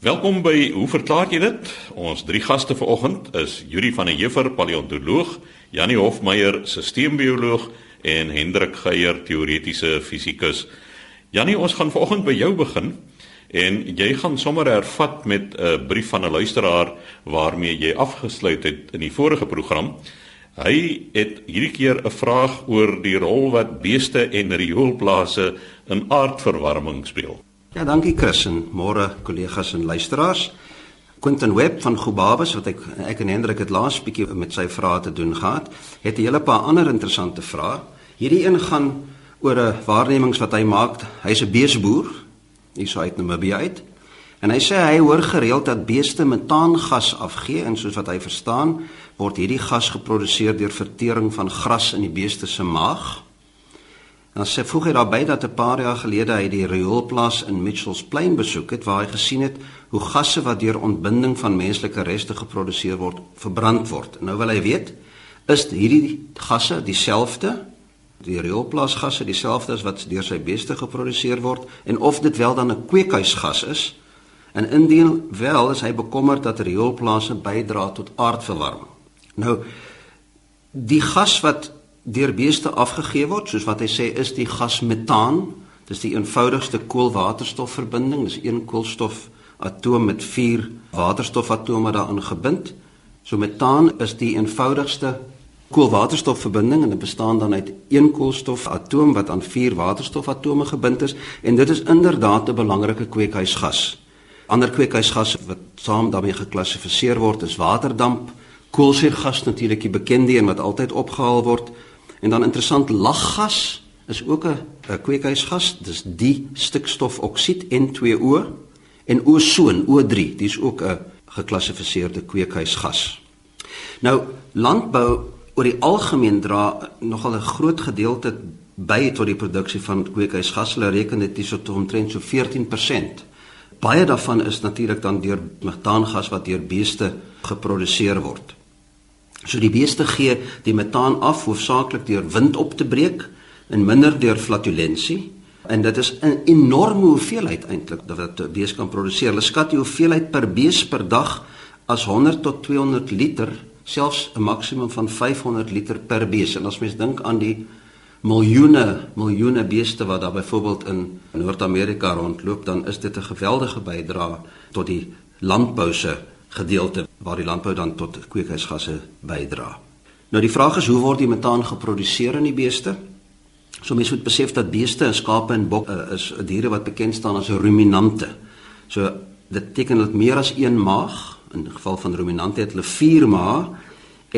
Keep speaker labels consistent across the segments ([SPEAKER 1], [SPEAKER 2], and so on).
[SPEAKER 1] Welkom by Hoe verklaar jy dit? Ons drie gaste vanoggend is Yuri van der Heever, paleontoloog, Janie Hofmeyer, sisteembioloog en Hendrik Geier, teoretiese fisikus. Janie, ons gaan vanoggend by jou begin en jy gaan sommer hervat met 'n brief van 'n luisteraar waarmee jy afgesluit het in die vorige program. Hy het hierdie keer 'n vraag oor die rol wat beeste en rioolplase in aardverwarming speel.
[SPEAKER 2] Ja, dankie Chris en môre kollegas en luisteraars. Quentin Webb van Gobabas wat ek ek en Hendrik het laas bietjie met sy vrae te doen gehad, het 'n hele paar ander interessante vrae. Hierdie een gaan oor 'n waarnemings wat hy maak. Hy's 'n beesboer hier so uit Namibië uit. En hy sê hy hoor gereeld dat beeste metaangas afgee en soos wat hy verstaan, word hierdie gas geproduseer deur vertering van gras in die beeste se maag. Dan sê voeg hy daarby dat 'n paar jaar gelede hy die rioolplaas in Mitchells Plain besoek het waar hy gesien het hoe gasse wat deur ontbinding van menslike reste geproduseer word, verbrand word. Nou wil hy weet, is hierdie gasse dieselfde? Die rioolplaasgasse dieselfde as wat deur sy beeste geproduseer word en of dit wel dan 'n kweekhuisgas is? En indien wel, is hy bekommerd dat rioolplase bydra tot aardverwarming. Nou die gas wat deur beeste afgegee word, soos wat hy sê is die gas metaan. Dis die eenvoudigste koolwaterstofverbinding. Dis een koolstofatoom met 4 waterstofatome daarin gebind. So metaan is die eenvoudigste koolwaterstofverbinding en dit bestaan dan uit een koolstofatoom wat aan 4 waterstofatome gebind is en dit is inderdaad 'n belangrike kweekhuisgas. Ander kweekhuisgasse wat saam daarmee geklassifiseer word is waterdamp, koolsuurgas natuurlik die bekende een wat altyd opgehaal word, En dan interessant laggas is ook 'n kweekhuisgas. Dis die stikstofoksied N2O en ozon O3. Dis ook 'n geklassifiseerde kweekhuisgas. Nou landbou oor die algemeen dra nogal 'n groot gedeelte by tot die produksie van kweekhuisgas. Hulle reken dit is tot omtrent so 14%. Baie daarvan is natuurlik dan deur metaangas wat deur beeste geproduseer word. So die beeste gee die metaan af hoofsaaklik deur wind op te breek en minder deur flatulensie en dit is 'n enorme hoeveelheid eintlik wat 'n bees kan produseer. Hulle skat die hoeveelheid per bees per dag as 100 tot 200 liter, selfs 'n maksimum van 500 liter per bees. En as mens dink aan die miljoene miljoene beeste wat daar byvoorbeeld in Noord-Amerika rondloop, dan is dit 'n geweldige bydrae tot die landbou se gedeelte waar die landbou dan tot kweekhuisgasse bydra. Nou die vraag is hoe word die metaan geproduseer in die beeste? So mense moet besef dat beeste en skape en bokke uh, is diere wat bekend staan as ruminante. So dit beteken dat meer as een maag, in die geval van ruminante het hulle 4 maag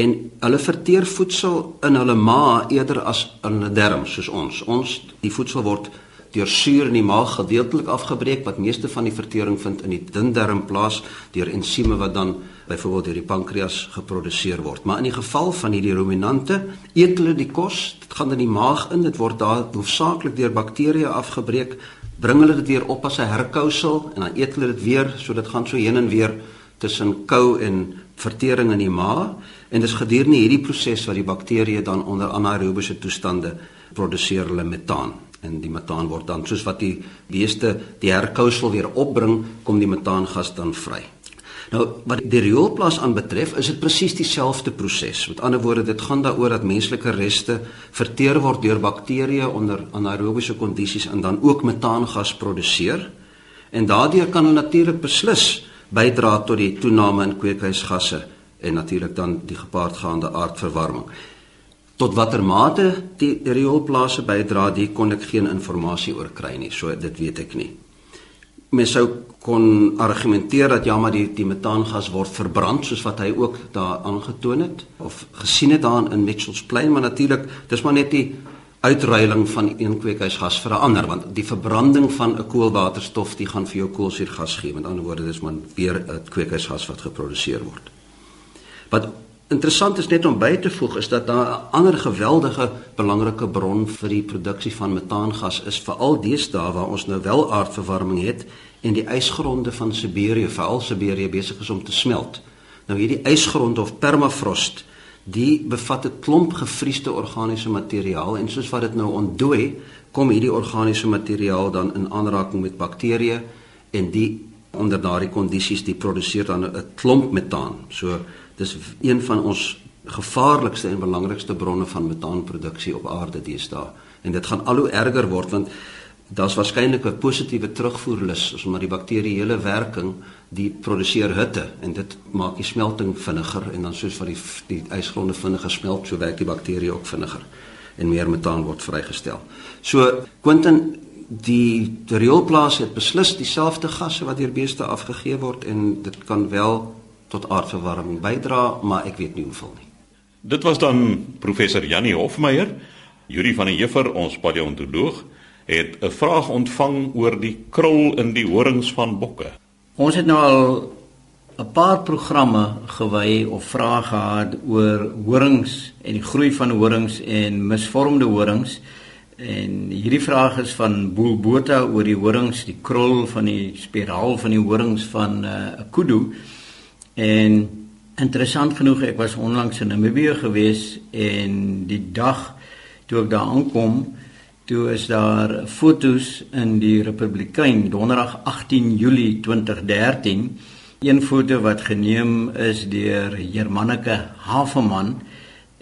[SPEAKER 2] en hulle verteer voedsel in hulle maag eerder as in hulle darmes soos ons. Ons die voedsel word deur suur in die maag gedeeltelik afgebreek wat meeste van die vertering vind in die dun darm plaas deur ensieme wat dan byvoorbeeld deur die pankreas geproduseer word. Maar in die geval van hierdie ruminante, eet hulle die kos, dit gaan in die maag in, dit word daar hoofsaaklik deur bakterieë afgebreek, bring hulle dit weer op as 'n herkousel en dan eet hulle dit weer, so dit gaan so heen en weer tussen kou en vertering in die maag en dis gedurende hierdie proses wat die bakterieë dan onder anaerobiese toestande produseer hulle metaan en die metaan word dan soos wat die beeste die herkousel weer opbring, kom die metaangas dan vry. Nou wat die rioolplaas aanbetref, is dit presies dieselfde proses. Met ander woorde, dit gaan daaroor dat menslike reste verteer word deur bakterieë onder anaerobiese kondisies en dan ook metaangas produseer. En daardeur kan hulle natuurlik beslis bydra tot die toename in kweekhuisgasse en natuurlik dan die gepaardgaande aardverwarming. Tot watter mate die rioolplase bydra, die kon ek geen inligting oor kry nie, so dit weet ek nie. Mens sou kon argumenteer dat ja, maar die die metaangas word verbrand soos wat hy ook daar aangetoon het of gesien het daar in Mitchells Plain, maar natuurlik, dis maar net die uitruiling van een kweekhuisgas vir 'n ander want die verbranding van 'n koolwaterstof die gaan vir jou koolsuurgas gee. Met ander woorde, dis maar weer 'n kweekhuisgas wat geproduseer word. Wat Interessant is net om by te voeg is dat daar 'n ander geweldige belangrike bron vir die produksie van metaangas is veral deesdae waar ons nou wel aardverwarming het en die ysgronde van Siberië, veral Siberië besig is om te smelt. Nou hierdie ysgronde of permafrost, die bevat 'n klomp gevriesde organiese materiaal en soos wat dit nou ontdooi, kom hierdie organiese materiaal dan in aanraking met bakterieë en die onder daardie kondisies die produseer dan 'n klomp metaan. So dis een van ons gevaarlikste en belangrikste bronne van metaanproduksie op aarde deesdae. En dit gaan al hoe erger word want daar's waarskynlik 'n positiewe terugvoerlus omdat die bakterieële werking die produseer hitte en dit maak die smelting vinniger en dan soos wat die die ysgronde vinniger smelt, so werk die bakterieë ook vinniger en meer metaan word vrygestel. So Quentin die rioolplaas het beslis dieselfde gasse wat deur beeste afgegee word en dit kan wel tot aardverwarming bydra, maar ek weet nie hoeveel nie.
[SPEAKER 1] Dit was dan professor Jannie Hofmeyer, Yuri van der Heever, ons paleontoloog, het 'n vraag ontvang oor die krul in die horings van bokke.
[SPEAKER 3] Ons het nou al 'n paar programme gewy of vrae gehad oor horings en die groei van horings en misvormde horings. En hierdie vraag is van Boelbota oor die horings, die krul van die spiraal van die horings van 'n uh, kudu. En interessant genoeg, ek was onlangs in Namibië gewees en die dag toe ek daar aankom, toe is daar fotos in die Republikein Donderdag 18 Julie 2013. Een foto wat geneem is deur Hermanneke Haveman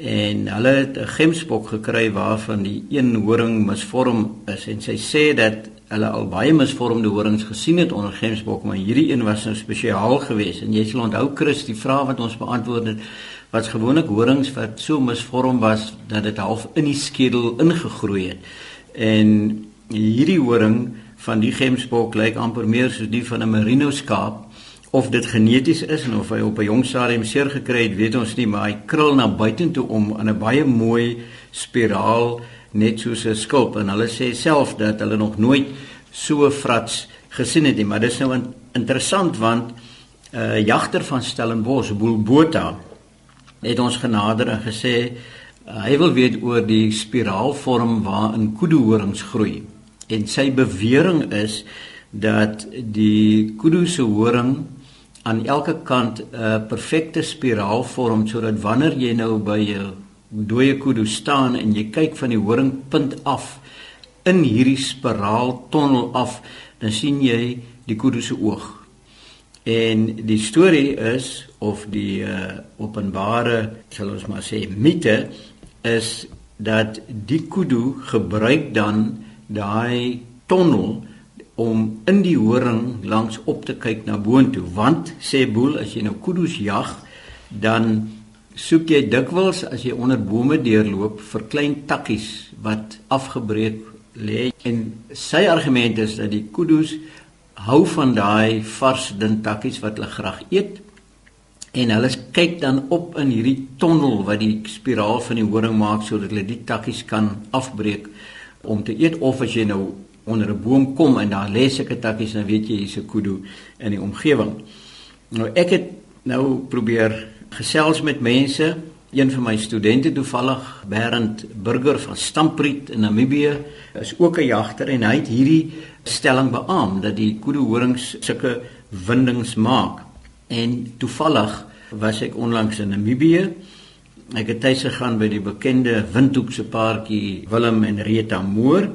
[SPEAKER 3] en hulle het 'n gemsbok gekry waarvan die een horing misvorm is. En sy sê dat hulle al baie misvormde horings gesien het onder gemsbok maar hierdie een was nou spesiaal geweest. En jy sal onthou Chris die vraag wat ons beantwoord het wat gewoonlik horings wat so misvorm was dat dit half in die skedel ingegroei het. En hierdie horing van die gemsbok lyk amper meer soos die van 'n merino skaap of dit geneties is en of hy op 'n jong stadium seer gekry het, weet ons nie, maar hy krul na buitentoe om in 'n baie mooi spiraal net soos 'n skulp en hulle sê self dat hulle nog nooit so frats gesien het nie, maar dis nou interessant want 'n uh, jagter van Stellenbosch, Boelbota, het ons genader en gesê uh, hy wil weet oor die spiraalvorm waarin kuduhorings groei. En sy bewering is dat die kudu se horing aan elke kant 'n perfekte spiraal vorm sodat wanneer jy nou by 'n dooie kudu staan en jy kyk van die horingpunt af in hierdie spiraal tonnel af, dan sien jy die kudu se oog. En die storie is of die uh, openbare, sal ons maar sê, mite is dat die kudu gebruik dan daai tonnel om in die horing langs op te kyk na boontoe. Want sê boel as jy nou kudus jag dan soek jy dikwels as jy onder bome deurloop vir klein takkies wat afgebreek lê. En sy argument is dat die kudus hou van daai vars dun takkies wat hulle graag eet. En hulle kyk dan op in hierdie tonnel wat die spiraal van die horing maak sodat hulle die takkies kan afbreek om te eet. Of as jy nou onder 'n boom kom en daar lê sulke takkies dan weet jy hier's 'n kudu in die omgewing. Nou ek het nou probeer gesels met mense. Een van my studente toevallig Berend Burger van Stampriet in Namibië is ook 'n jagter en hy het hierdie stelling beamoen dat die kudu horings sulke windings maak. En toevallig was ek onlangs in Namibië. Ek het tuis gegaan by die bekende windhoekse paartjie Willem en Rita Moore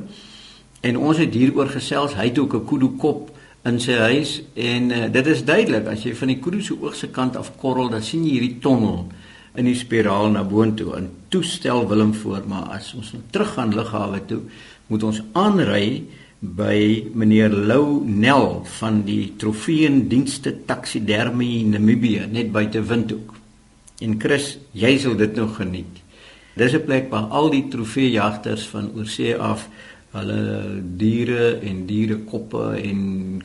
[SPEAKER 3] En ons het hieroor gesels. Hy het ook 'n kudu kop in sy huis en uh, dit is duidelik as jy van die kudu se oog se kant af korrel, dan sien jy hierdie tonnel in die spiraal na boontoe. En toestel Willem voor, maar as ons nou terug gaan lughawe toe, moet ons aanry by meneer Lou Nel van die Trofeendienste Taksidermie Namibië net buite Windhoek. En Chris, jy sal dit nou geniet. Dis 'n plek waar al die trofeejagters van oorsee af hulle diere en dierekoppe en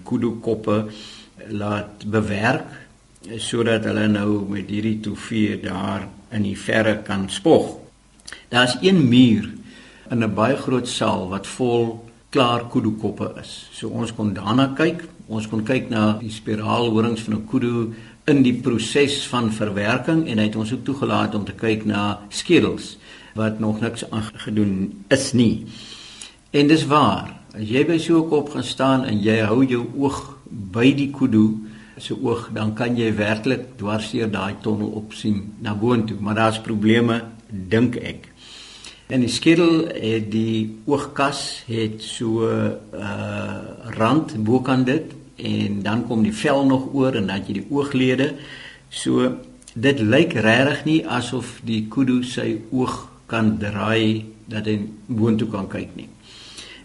[SPEAKER 3] kudu koppe laat bewerk sodat hulle nou met hierdie trofee daar in die verre kan spog. Daar's een muur in 'n baie groot saal wat vol klaar kudu koppe is. So ons kon daarna kyk. Ons kon kyk na die spiraalhorings van 'n kudu in die proses van verwerking en hy het ons ook toegelaat om te kyk na skedels wat nog niks aangedoen is nie. En dis waar. As jy by so 'n kop gaan staan en jy hou jou oog by die kudu se oog, dan kan jy werklik dwarsteer daai tonnel opsien na boontoe, maar daar's probleme, dink ek. En die skedel het die oogkas het so 'n uh, rand bokant dit en dan kom die vel nog oor en dan jy die ooglede. So dit lyk regtig nie asof die kudu sy oog kan draai dat hy boontoe kan kyk nie.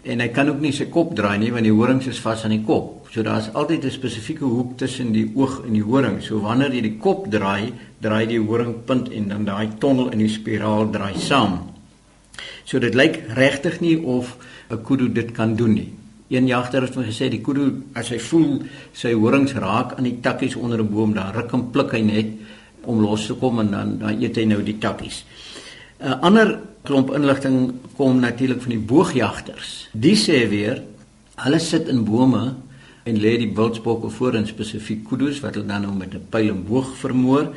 [SPEAKER 3] En hy kan ook nie sy kop draai nie want die horings is vas aan die kop. So daar's altyd 'n spesifieke hoek tussen die oog en die horing. So wanneer jy die kop draai, draai die horingpunt en dan daai tonnel in die spiraal draai saam. So dit lyk regtig nie of 'n kudu dit kan doen nie. Een jagter het my gesê die kudu as hy voel sy horings raak aan die takkies onder 'n boom, dan ruk en pluk hy net om los te kom en dan dan eet hy nou die takkies. 'n Ander klomp inligting kom natuurlik van die boogjagters. Die sê weer hulle sit in bome en lê die wildsbokke voor in spesifiek kudus wat hulle dan nou met 'n pyl en boog vermoor.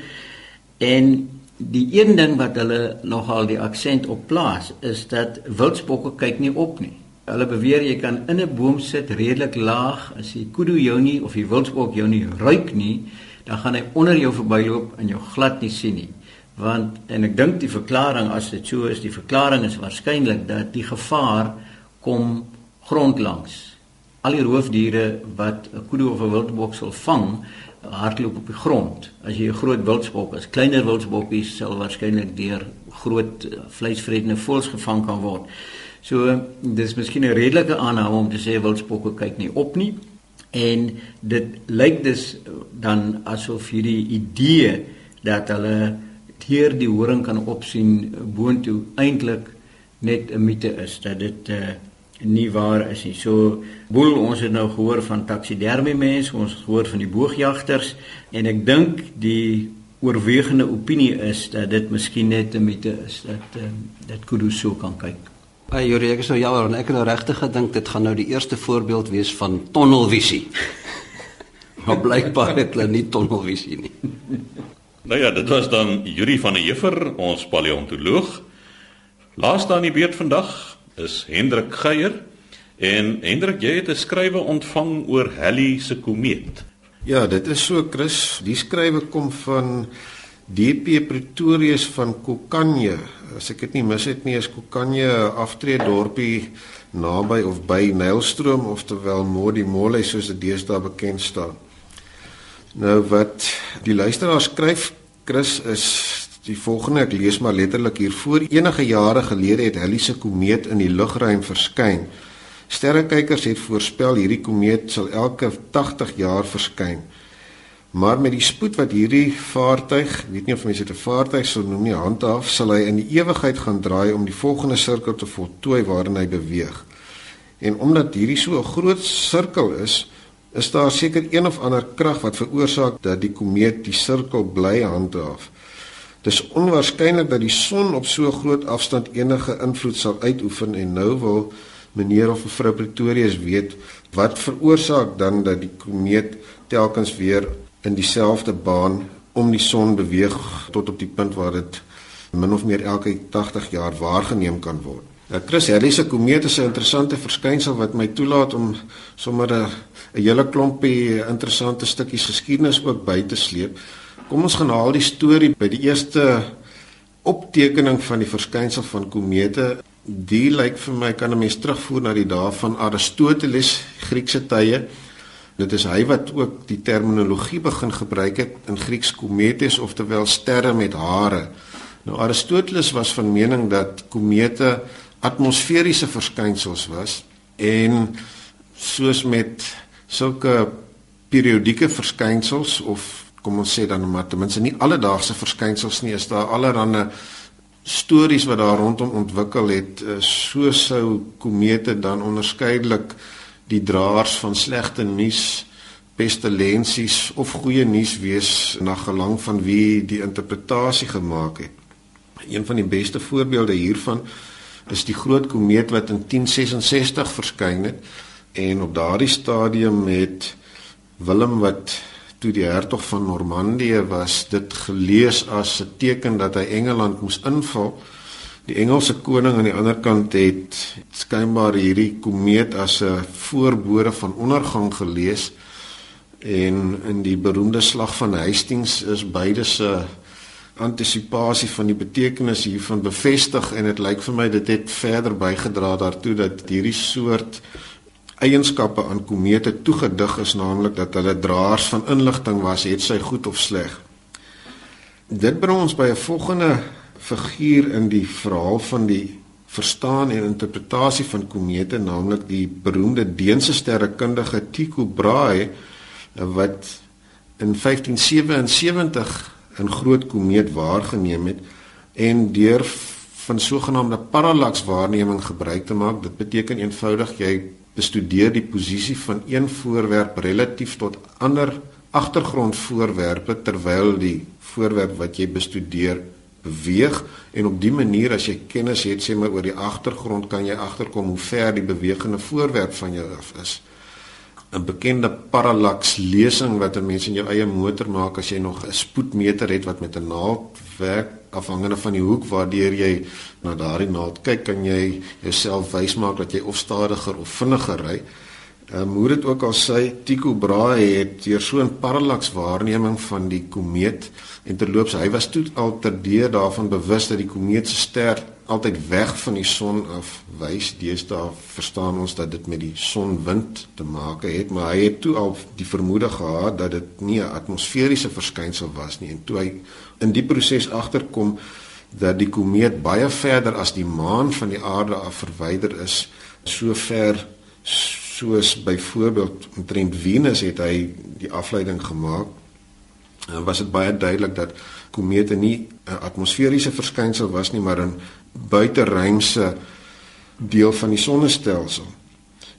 [SPEAKER 3] En die een ding wat hulle nogal die aksent op plaas is dat wildsbokke kyk nie op nie. Hulle beweer jy kan in 'n boom sit redelik laag as die kudu jou nie of die wildsbok jou nie ruik nie, dan gaan hy onder jou verbyloop en jou glad nie sien nie. Want en ek dink die verklaring as dit so is, die verklaring is waarskynlik dat die gevaar kom grondlangs. Al die roofdiere wat 'n kudu of 'n wildbok sal vang, hardloop op die grond. As jy 'n groot wildsbok is, kleiner wildsbokkies sal waarskynlik deur groot eh, vleisvredende voëls gevang kan word. So dis miskien 'n redelike aanname om te sê wildsbokke kyk nie op nie. En dit lyk dus dan asof hierdie idee dat hulle hier die horing kan opsien boontoe eintlik net 'n mite is dat dit uh, nie waar is nie. So boel ons het nou gehoor van taksidermie mense, ons het gehoor van die boogjagters en ek dink die oorwegende opinie is dat dit miskien net 'n mite is dat uh, dat kudu so kan kyk.
[SPEAKER 2] Ai Juri, ek is nou jammer, ek het nou regtig gedink dit gaan nou die eerste voorbeeld wees van tonnelvisie. maar blykbaar het hulle nie tonnelvisie nie.
[SPEAKER 1] Nou ja, dit was dan Yuri van der Heever, ons paleontoloog. Laaste aan die beurt vandag is Hendrik Geier en Hendrik, jy het 'n skrywe ontvang oor Halley se komeet.
[SPEAKER 4] Ja, dit is so Chris, die skrywe kom van DP Pretorius van Kokanje. As ek dit nie mis het nie, is Kokanje 'n aftreë dorpie naby of by Nylstroom of terwyl Modi Molle soos dit deesdae bekend staan. Nou wat die luisteraar skryf Chris is die volgende ek lees maar letterlik hier voor enige jare gelede het Halley se komeet in die lugruim verskyn. Sterrekykers het voorspel hierdie komeet sal elke 80 jaar verskyn. Maar met die spoed wat hierdie vaartuig, weet nie of mense dit 'n vaartuig sou noem nie, handhaaf, sal hy in die ewigheid gaan draai om die volgende sirkel te voltooi waarin hy beweeg. En omdat hierdie so 'n groot sirkel is, is daar seker een of ander krag wat veroorsaak dat die komeet die sirkel bly handhaaf. Dis onwaarskynlik dat die son op so groot afstand enige invloed sal uitoefen en nou wil meneer of mevrou Pretorius weet wat veroorsaak dan dat die komeet telkens weer in dieselfde baan om die son beweeg tot op die punt waar dit min of meer elke 80 jaar waargeneem kan word. Nou Chris Halley se komeet is 'n interessante verskynsel wat my toelaat om sommer 'n hele klompie interessante stukkies geskiedenis ook by te sleep. Kom ons gaan haal die storie by die eerste optekening van die verskynsel van komete. Die lyk vir my kan 'n mens terugvoer na die dae van Aristoteles, Griekse tye. Dit is hy wat ook die terminologie begin gebruik het in Grieks kometes oftewel sterre met hare. Nou Aristoteles was van mening dat komete atmosferiese verskynsels was en soos met sulke periodieke verskynsels of kom ons sê dan maar ten minste nie alledaagse verskynsels nie is daar allerlei stories wat daar rondom ontwikkel het eh, so sou komete dan onderskeidelik die draers van slegte nuus pestilensies of goeie nuus wees na gelang van wie die interpretasie gemaak het. Een van die beste voorbeelde hiervan is die groot komeet wat in 1066 verskyn het en op daardie stadium het Willem wat toe die hertog van Normandië was dit gelees as 'n teken dat hy Engeland moes inval. Die Engelse koning aan die ander kant het skynbaar hierdie komeet as 'n voorbode van ondergang gelees en in die beroemde slag van Hastings is beide se antisipasie van die betekenis hiervan bevestig en dit lyk vir my dit het verder bygedra daartoe dat hierdie soort eienskappe aan komete toegedig is, naamlik dat hulle draers van inligting was, het sy goed of sleg. Dit bring ons by 'n volgende figuur in die verhaal van die verstaan en interpretasie van komete, naamlik die beroemde Deense sterrekundige Tycho Brahe wat in 1577 'n groot komeet waargeneem het en deur van sogenaamde parallakswaarneming gebruik te maak. Dit beteken eenvoudig jy bestudeer die posisie van een voorwerp relatief tot ander agtergrondvoorwerpe terwyl die voorwerp wat jy bestudeer beweeg en op die manier as jy kennis het sê maar oor die agtergrond kan jy agterkom hoe ver die bewegende voorwerp van jou af is. 'n bekende parallax lesing wat 'n mens in jou eie motor maak as jy nog 'n spoedmeter het wat met 'n naald werk afhangende van die hoek waardeur jy na daardie naald kyk kan jy jouself wys maak dat jy of stadiger of vinniger ry. Ehm hoe dit ook al sê Tycho Brahe het deur so 'n parallax waarneming van die komeet en terloops hy was toe al terdeur daarvan bewus dat die komeet se ster altyd weg van die son af wys. Deesdae verstaan ons dat dit met die sonwind te maak het, maar hy het toe al die vermoede gehad dat dit nie 'n atmosferiese verskynsel was nie. En toe hy in die proses agterkom dat die komeet baie verder as die maan van die aarde af verwyder is, so ver soos byvoorbeeld omtrent Venus het hy die afleiding gemaak. En was dit baie duidelik dat komete nie 'n atmosferiese verskynsel was nie, maar 'n buiteruimse deel van die sonnestelsel.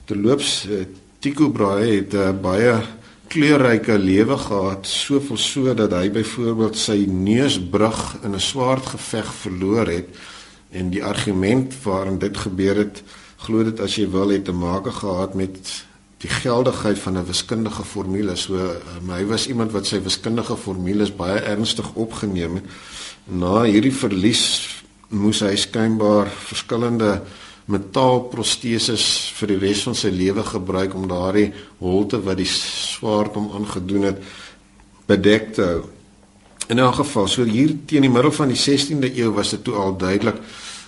[SPEAKER 4] Terloops eh, Tycho Brahe het 'n uh, baie kleurryke lewe gehad, soveel so dat hy byvoorbeeld sy neusbrug in 'n swaard geveg verloor het en die argument waarin dit gebeur het, glo dit as jy wil het te maak gehad met die geldigheid van 'n wiskundige formule. So um, hy was iemand wat sy wiskundige formules baie ernstig opgeneem het. Na hierdie verlies moes hy skynbaar verskillende metaalproteses vir die res van sy lewe gebruik om daardie holte wat die swaard hom aangedoen het bedek te hou. In 'n geval, so hier teen die middel van die 16de eeu was dit toe al duidelik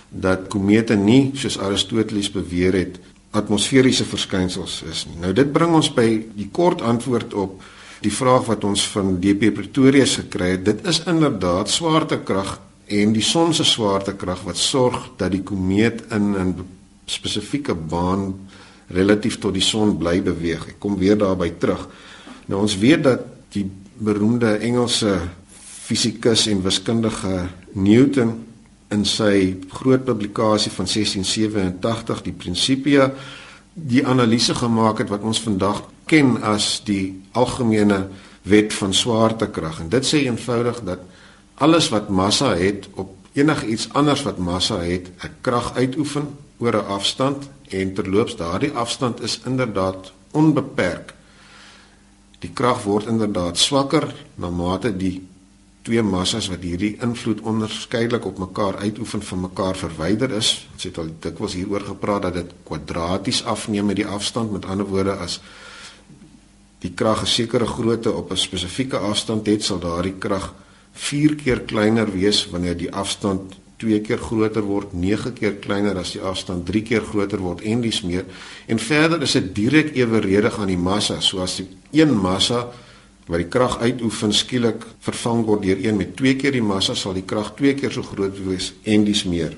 [SPEAKER 4] dat komete nie soos Aristoteles beweer het atmosferiese verskynsels is nie. Nou dit bring ons by die kort antwoord op die vraag wat ons van DP Pretorius gekry het. Dit is inderdaad swaartekrag en die son se swaartekrag wat sorg dat die komeet in 'n spesifieke baan relatief tot die son bly beweeg. Ek kom weer daarby terug. Nou ons weet dat die beroemde Engelse fisikus en wiskundige Newton in sy groot publikasie van 1687 die Principia die analise gemaak het wat ons vandag ken as die algemene wet van swaartekrag en dit sê eenvoudig dat alles wat massa het op enigiets anders wat massa het, 'n krag uitoefen oor 'n afstand en terloops daardie afstand is inderdaad onbeperk. Die krag word inderdaad swakker na mate die twee massas wat hierdie invloed onderskeidelik op mekaar uitoefen van mekaar verwyder is. Ons het al dikwels hieroor gepraat dat dit kwadraties afneem met die afstand. Met ander woorde as die krag 'n sekere grootte op 'n spesifieke afstand het, sal daardie krag 4 keer kleiner wees wanneer die afstand 2 keer groter word, 9 keer kleiner as die afstand 3 keer groter word en dis meer. En verder is dit direk eweredig aan die massa, so as die een massa wat die krag uitoefen skielik vervang word deur een met 2 keer die massa, sal die krag 2 keer so groot wees en dis meer.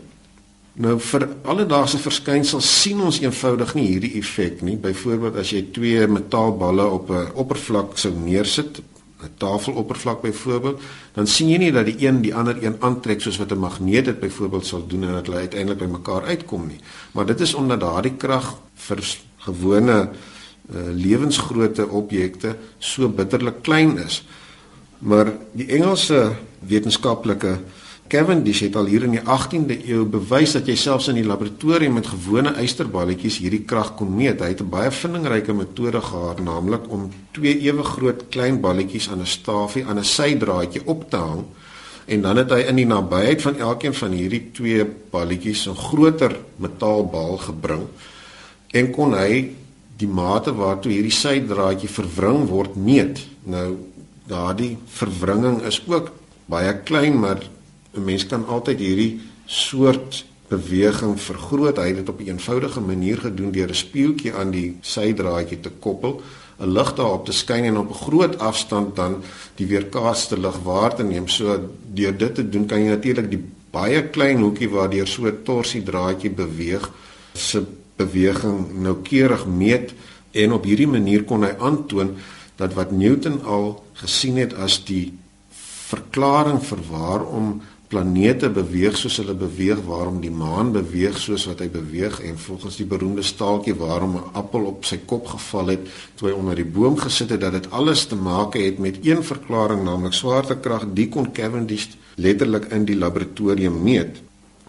[SPEAKER 4] Nou vir alledaagse verskynsels sien ons eenvoudig nie hierdie effek nie. Byvoorbeeld as jy twee metaalballe op 'n oppervlak sou neersit, 'n tafeloppervlak byvoorbeeld, dan sien jy nie dat die een die ander een aantrek soos wat 'n magneet dit byvoorbeeld sal doen en dat hulle uiteindelik by mekaar uitkom nie. Maar dit is omdat daardie krag vir gewone uh, lewensgrootte objekte so bitterlik klein is. Maar die Engelse wetenskaplike Cavendish het al hier in die 18de eeu bewys dat jy selfs in die laboratorium met gewone ysterballetjies hierdie krag kon meet. Hy het 'n baie vindingryke metode gehad, naamlik om twee ewe groot klein balletjies aan 'n stafie aan 'n sydraadjie op te hang en dan het hy in die nabyheid van elkeen van hierdie twee balletjies 'n groter metaalbal gebring en kon hy die mate waartoe hierdie sydraadjie verwring word meet. Nou daardie verwringing is ook baie klein, maar 'n mens kan altyd hierdie soort beweging vergroot. Hy het dit op 'n eenvoudige manier gedoen deur 'n spieeltjie aan die sydraadjie te koppel, 'n lig daarop te skyn en op 'n groot afstand dan die weerkaatste lig waar te neem. So deur dit te doen kan jy natuurlik die baie klein hoekie waardeur so 'n torsiedraadjie beweeg se beweging noukeurig meet en op hierdie manier kon hy aantoon dat wat Newton al gesien het as die verklaring vir waarom planete beweeg soos hulle beweeg, waarom die maan beweeg soos wat hy beweeg en volgens die beroemde staaltjie waarom 'n appel op sy kop geval het toe hy onder die boom gesit het dat dit alles te maak het met een verklaring naamlik swaartekrag. Die kon Cavendish letterlik in die laboratorium meet.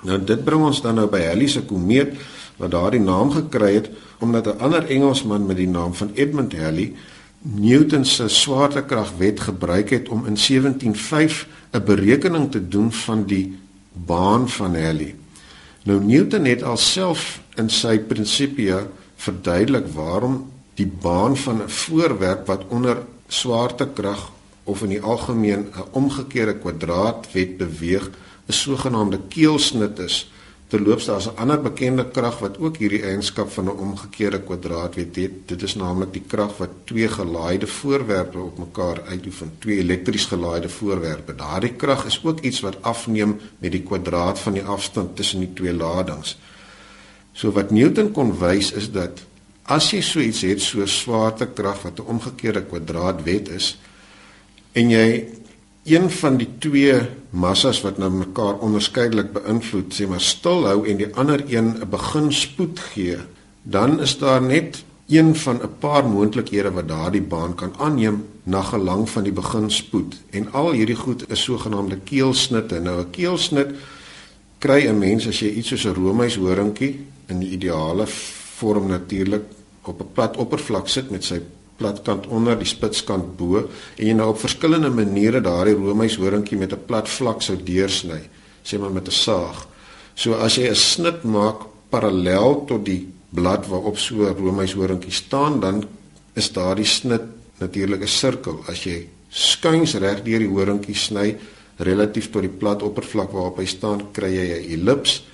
[SPEAKER 4] Nou dit bring ons dan nou by Halley se komeet wat daardie naam gekry het omdat 'n ander Engelsman met die naam van Edmund Halley Newton se swaartekragwet gebruik het om in 175 'n berekening te doen van die baan van Halley. Nou Newton het alself in sy prinsipia verduidelik waarom die baan van 'n voorwerp wat onder swaartekrag of in die algemeen 'n omgekeerde kwadraatwet beweeg, 'n sogenaamde keelsnit is. Terloops daar's 'n ander bekende krag wat ook hierdie eienskap van 'n omgekeerde kwadraat het. Dit is naamlik die krag wat twee gelaaide voorwerpe op mekaar uitoefen, twee elektries gelaaide voorwerpe. Daardie krag is ook iets wat afneem met die kwadraat van die afstand tussen die twee ladings. So wat Newton kon wys is dat as jy so iets het so swaartekrag wat 'n omgekeerde kwadraatwet is en jy een van die twee massas wat nou mekaar onderskeidelik beïnvloed, sê maar stilhou en die ander een 'n begin spoed gee, dan is daar net een van 'n paar moontlikhede wat daardie baan kan aanneem na gelang van die begin spoed. En al hierdie goed is sogenaamde keelsnitte. Nou 'n keelsnit kry 'n mens as jy iets soos 'n roomys horingkie in die ideale vorm natuurlik op 'n plat oppervlak sit met sy platkant onder die spitskant bo en jy nou op verskillende maniere daardie roomys horingkie met 'n plat vlak sou deursny sê maar met 'n saag. So as jy 'n snit maak parallel tot die blad waarop so 'n roomys horingkie staan dan is daardie snit natuurlik 'n sirkel. As jy skuins reg deur die horingkie sny relatief tot die plat oppervlak waarop hy staan kry jy 'n ellips.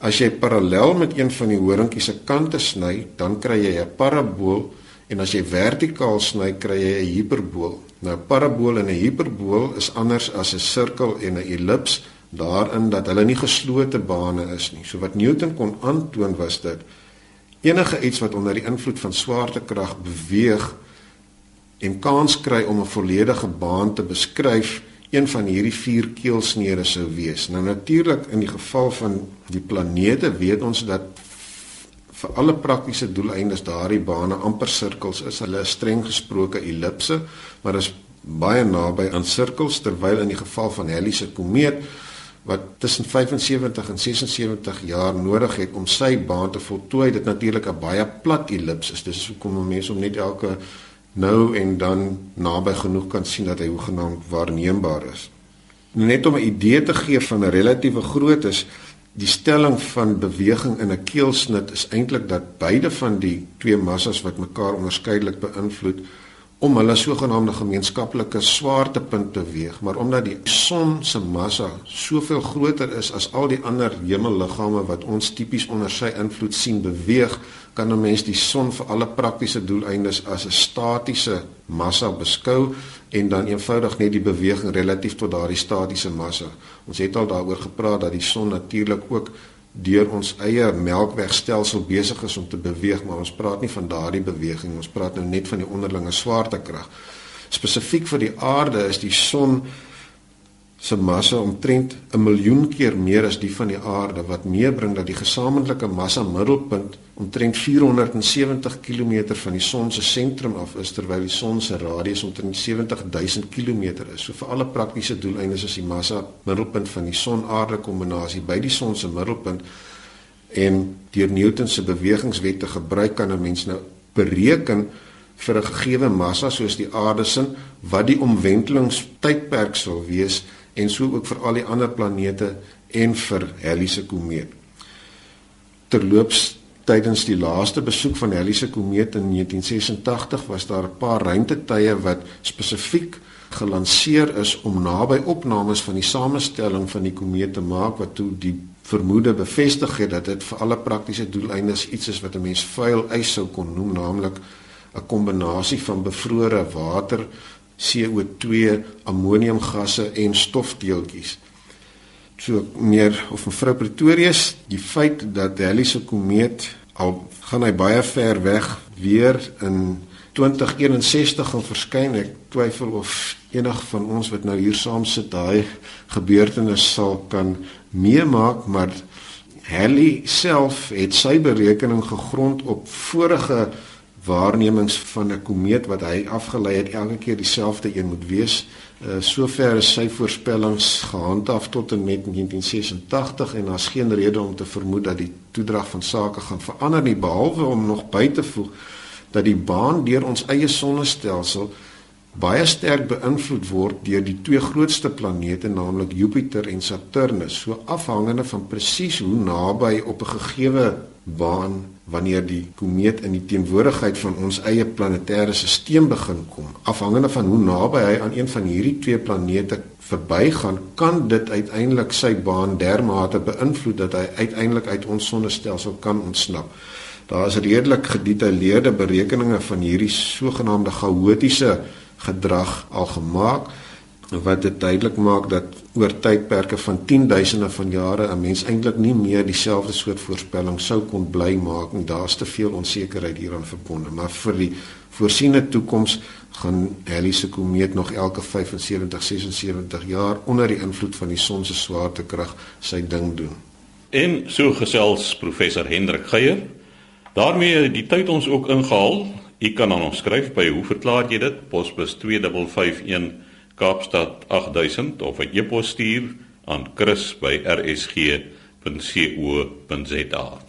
[SPEAKER 4] As jy parallel met een van die horingkie se kante sny, dan kry jy 'n parabool En as jy vertikaal sny, kry jy 'n hiperbool. Nou 'n parabool en 'n hiperbool is anders as 'n sirkel en 'n ellips daarin dat hulle nie geslote bane is nie. So wat Newton kon aantoon was dit enige iets wat onder die invloed van swaartekrag beweeg en kans kry om 'n volledige baan te beskryf, een van hierdie vier keelsnere sou wees. Nou natuurlik in die geval van die planete weet ons dat vir alle praktiese doeleindes daardie bane amper sirkels is. Hulle is streng gesproke ellipse, maar is baie naby aan sirkels terwyl in die geval van Halley se komeet wat tussen 75 en 76 jaar nodig het om sy baan te voltooi, dit natuurlik 'n baie plat ellips is. Dis hoekom mense om net elke nou en dan naby genoeg kan sien dat hy hoegenaamd waarneembaar is. Net om 'n idee te gee van 'n relatiewe grootte is die stelling van beweging in 'n keelsnit is eintlik dat beide van die twee massas wat mekaar onderskeidelik beïnvloed om hulle sogenaamde gemeenskaplike swaartepunt te weeg, maar omdat die son se massa soveel groter is as al die ander hemelliggame wat ons tipies onder sy invloed sien beweeg, kan 'n mens die son vir alle praktiese doeleindes as 'n statiese massa beskou en dan eenvoudig net die beweging relatief tot daardie statiese massa. Ons het al daaroor gepraat dat die son natuurlik ook deur ons eie melkwegstelsel besig is om te beweeg, maar ons praat nie van daardie beweging, ons praat nou net van die onderlinge swaartekrag. Spesifiek vir die aarde is die son se massa omtrent 'n miljoen keer meer as die van die aarde wat meebring dat die gesamentlike massa middelpunt omtrent 470 km van die son se sentrum af is terwyl die son se radius omtrent 70000 km is. So vir alle praktiese doeleindes is die massa middelpunt van die son-aarde kombinasie by die son se middelpunt en deur Newton se bewegingswette gebruik kan 'n mens nou bereken vir 'n gegeewe massa soos die aarde se wat die omwentelingstydperk sal wees en so ook vir al die ander planete en vir Halley se komeet. Terloops tydens die laaste besoek van Halley se komeet in 1986 was daar 'n paar ruimtetye wat spesifiek gelanseer is om naby opnames van die samestelling van die komeet te maak wat toe die vermoede bevestig het dat dit vir alle praktiese doeleindes iets is wat 'n mens vuil ys sou kon noem naamlik 'n kombinasie van bevrore water, CO2, ammoniumgasse en stofdeeltjies. So meer of mevrou Pretorius, die feit dat Halley se komeet al gaan hy baie ver weg weer in 2061 gaan verskyn. Ek twyfel of enig van ons wat nou hier saam sit daai gebeurtenis sal kan meemaak, maar Halley self het sy berekening gegrond op vorige waarnemings van 'n komeet wat hy afgelei het elke keer dieselfde een moet wees. Uh sover is sy voorspellings gehandhaaf tot en met 1986 en daar's geen rede om te vermoed dat die toedrag van sake gaan verander nie behalwe om nog by te voeg dat die baan deur ons eie sonnestelsel baie sterk beïnvloed word deur die twee grootste planete naamlik Jupiter en Saturnus so afhangende van presies hoe naby op 'n gegeewe baan wanneer die komeet in die teenwoordigheid van ons eie planetêre stelsel begin kom afhangende van hoe naby hy aan een van hierdie twee planete verbygaan kan dit uiteindelik sy baan dermate beïnvloed dat hy uiteindelik uit ons sonnestelsel kan ontsnap. Daar is redelik gedetailleerde berekeninge van hierdie sogenaamde chaotiese gedrag al gemaak wat dit duidelik maak dat oor tydperke van 10 duisende van jare 'n mens eintlik nie meer dieselfde soort voorspelling sou kon bly maak en daar's te veel onsekerheid hieraan verbonde. Maar vir die voorsiene toekoms gaan Halley se komeet nog elke 75 76 jaar onder die invloed van die son se swaartekrag sy ding doen.
[SPEAKER 1] En so gesels professor Hendrik Geier. Daarmee die tyd ons ook ingehaal. U kan aan ons skryf by hoe verklaar jy dit? Posbus 2551 Kaapstad 8000 of 'n e-pos stuur aan chris@rsg.co.za.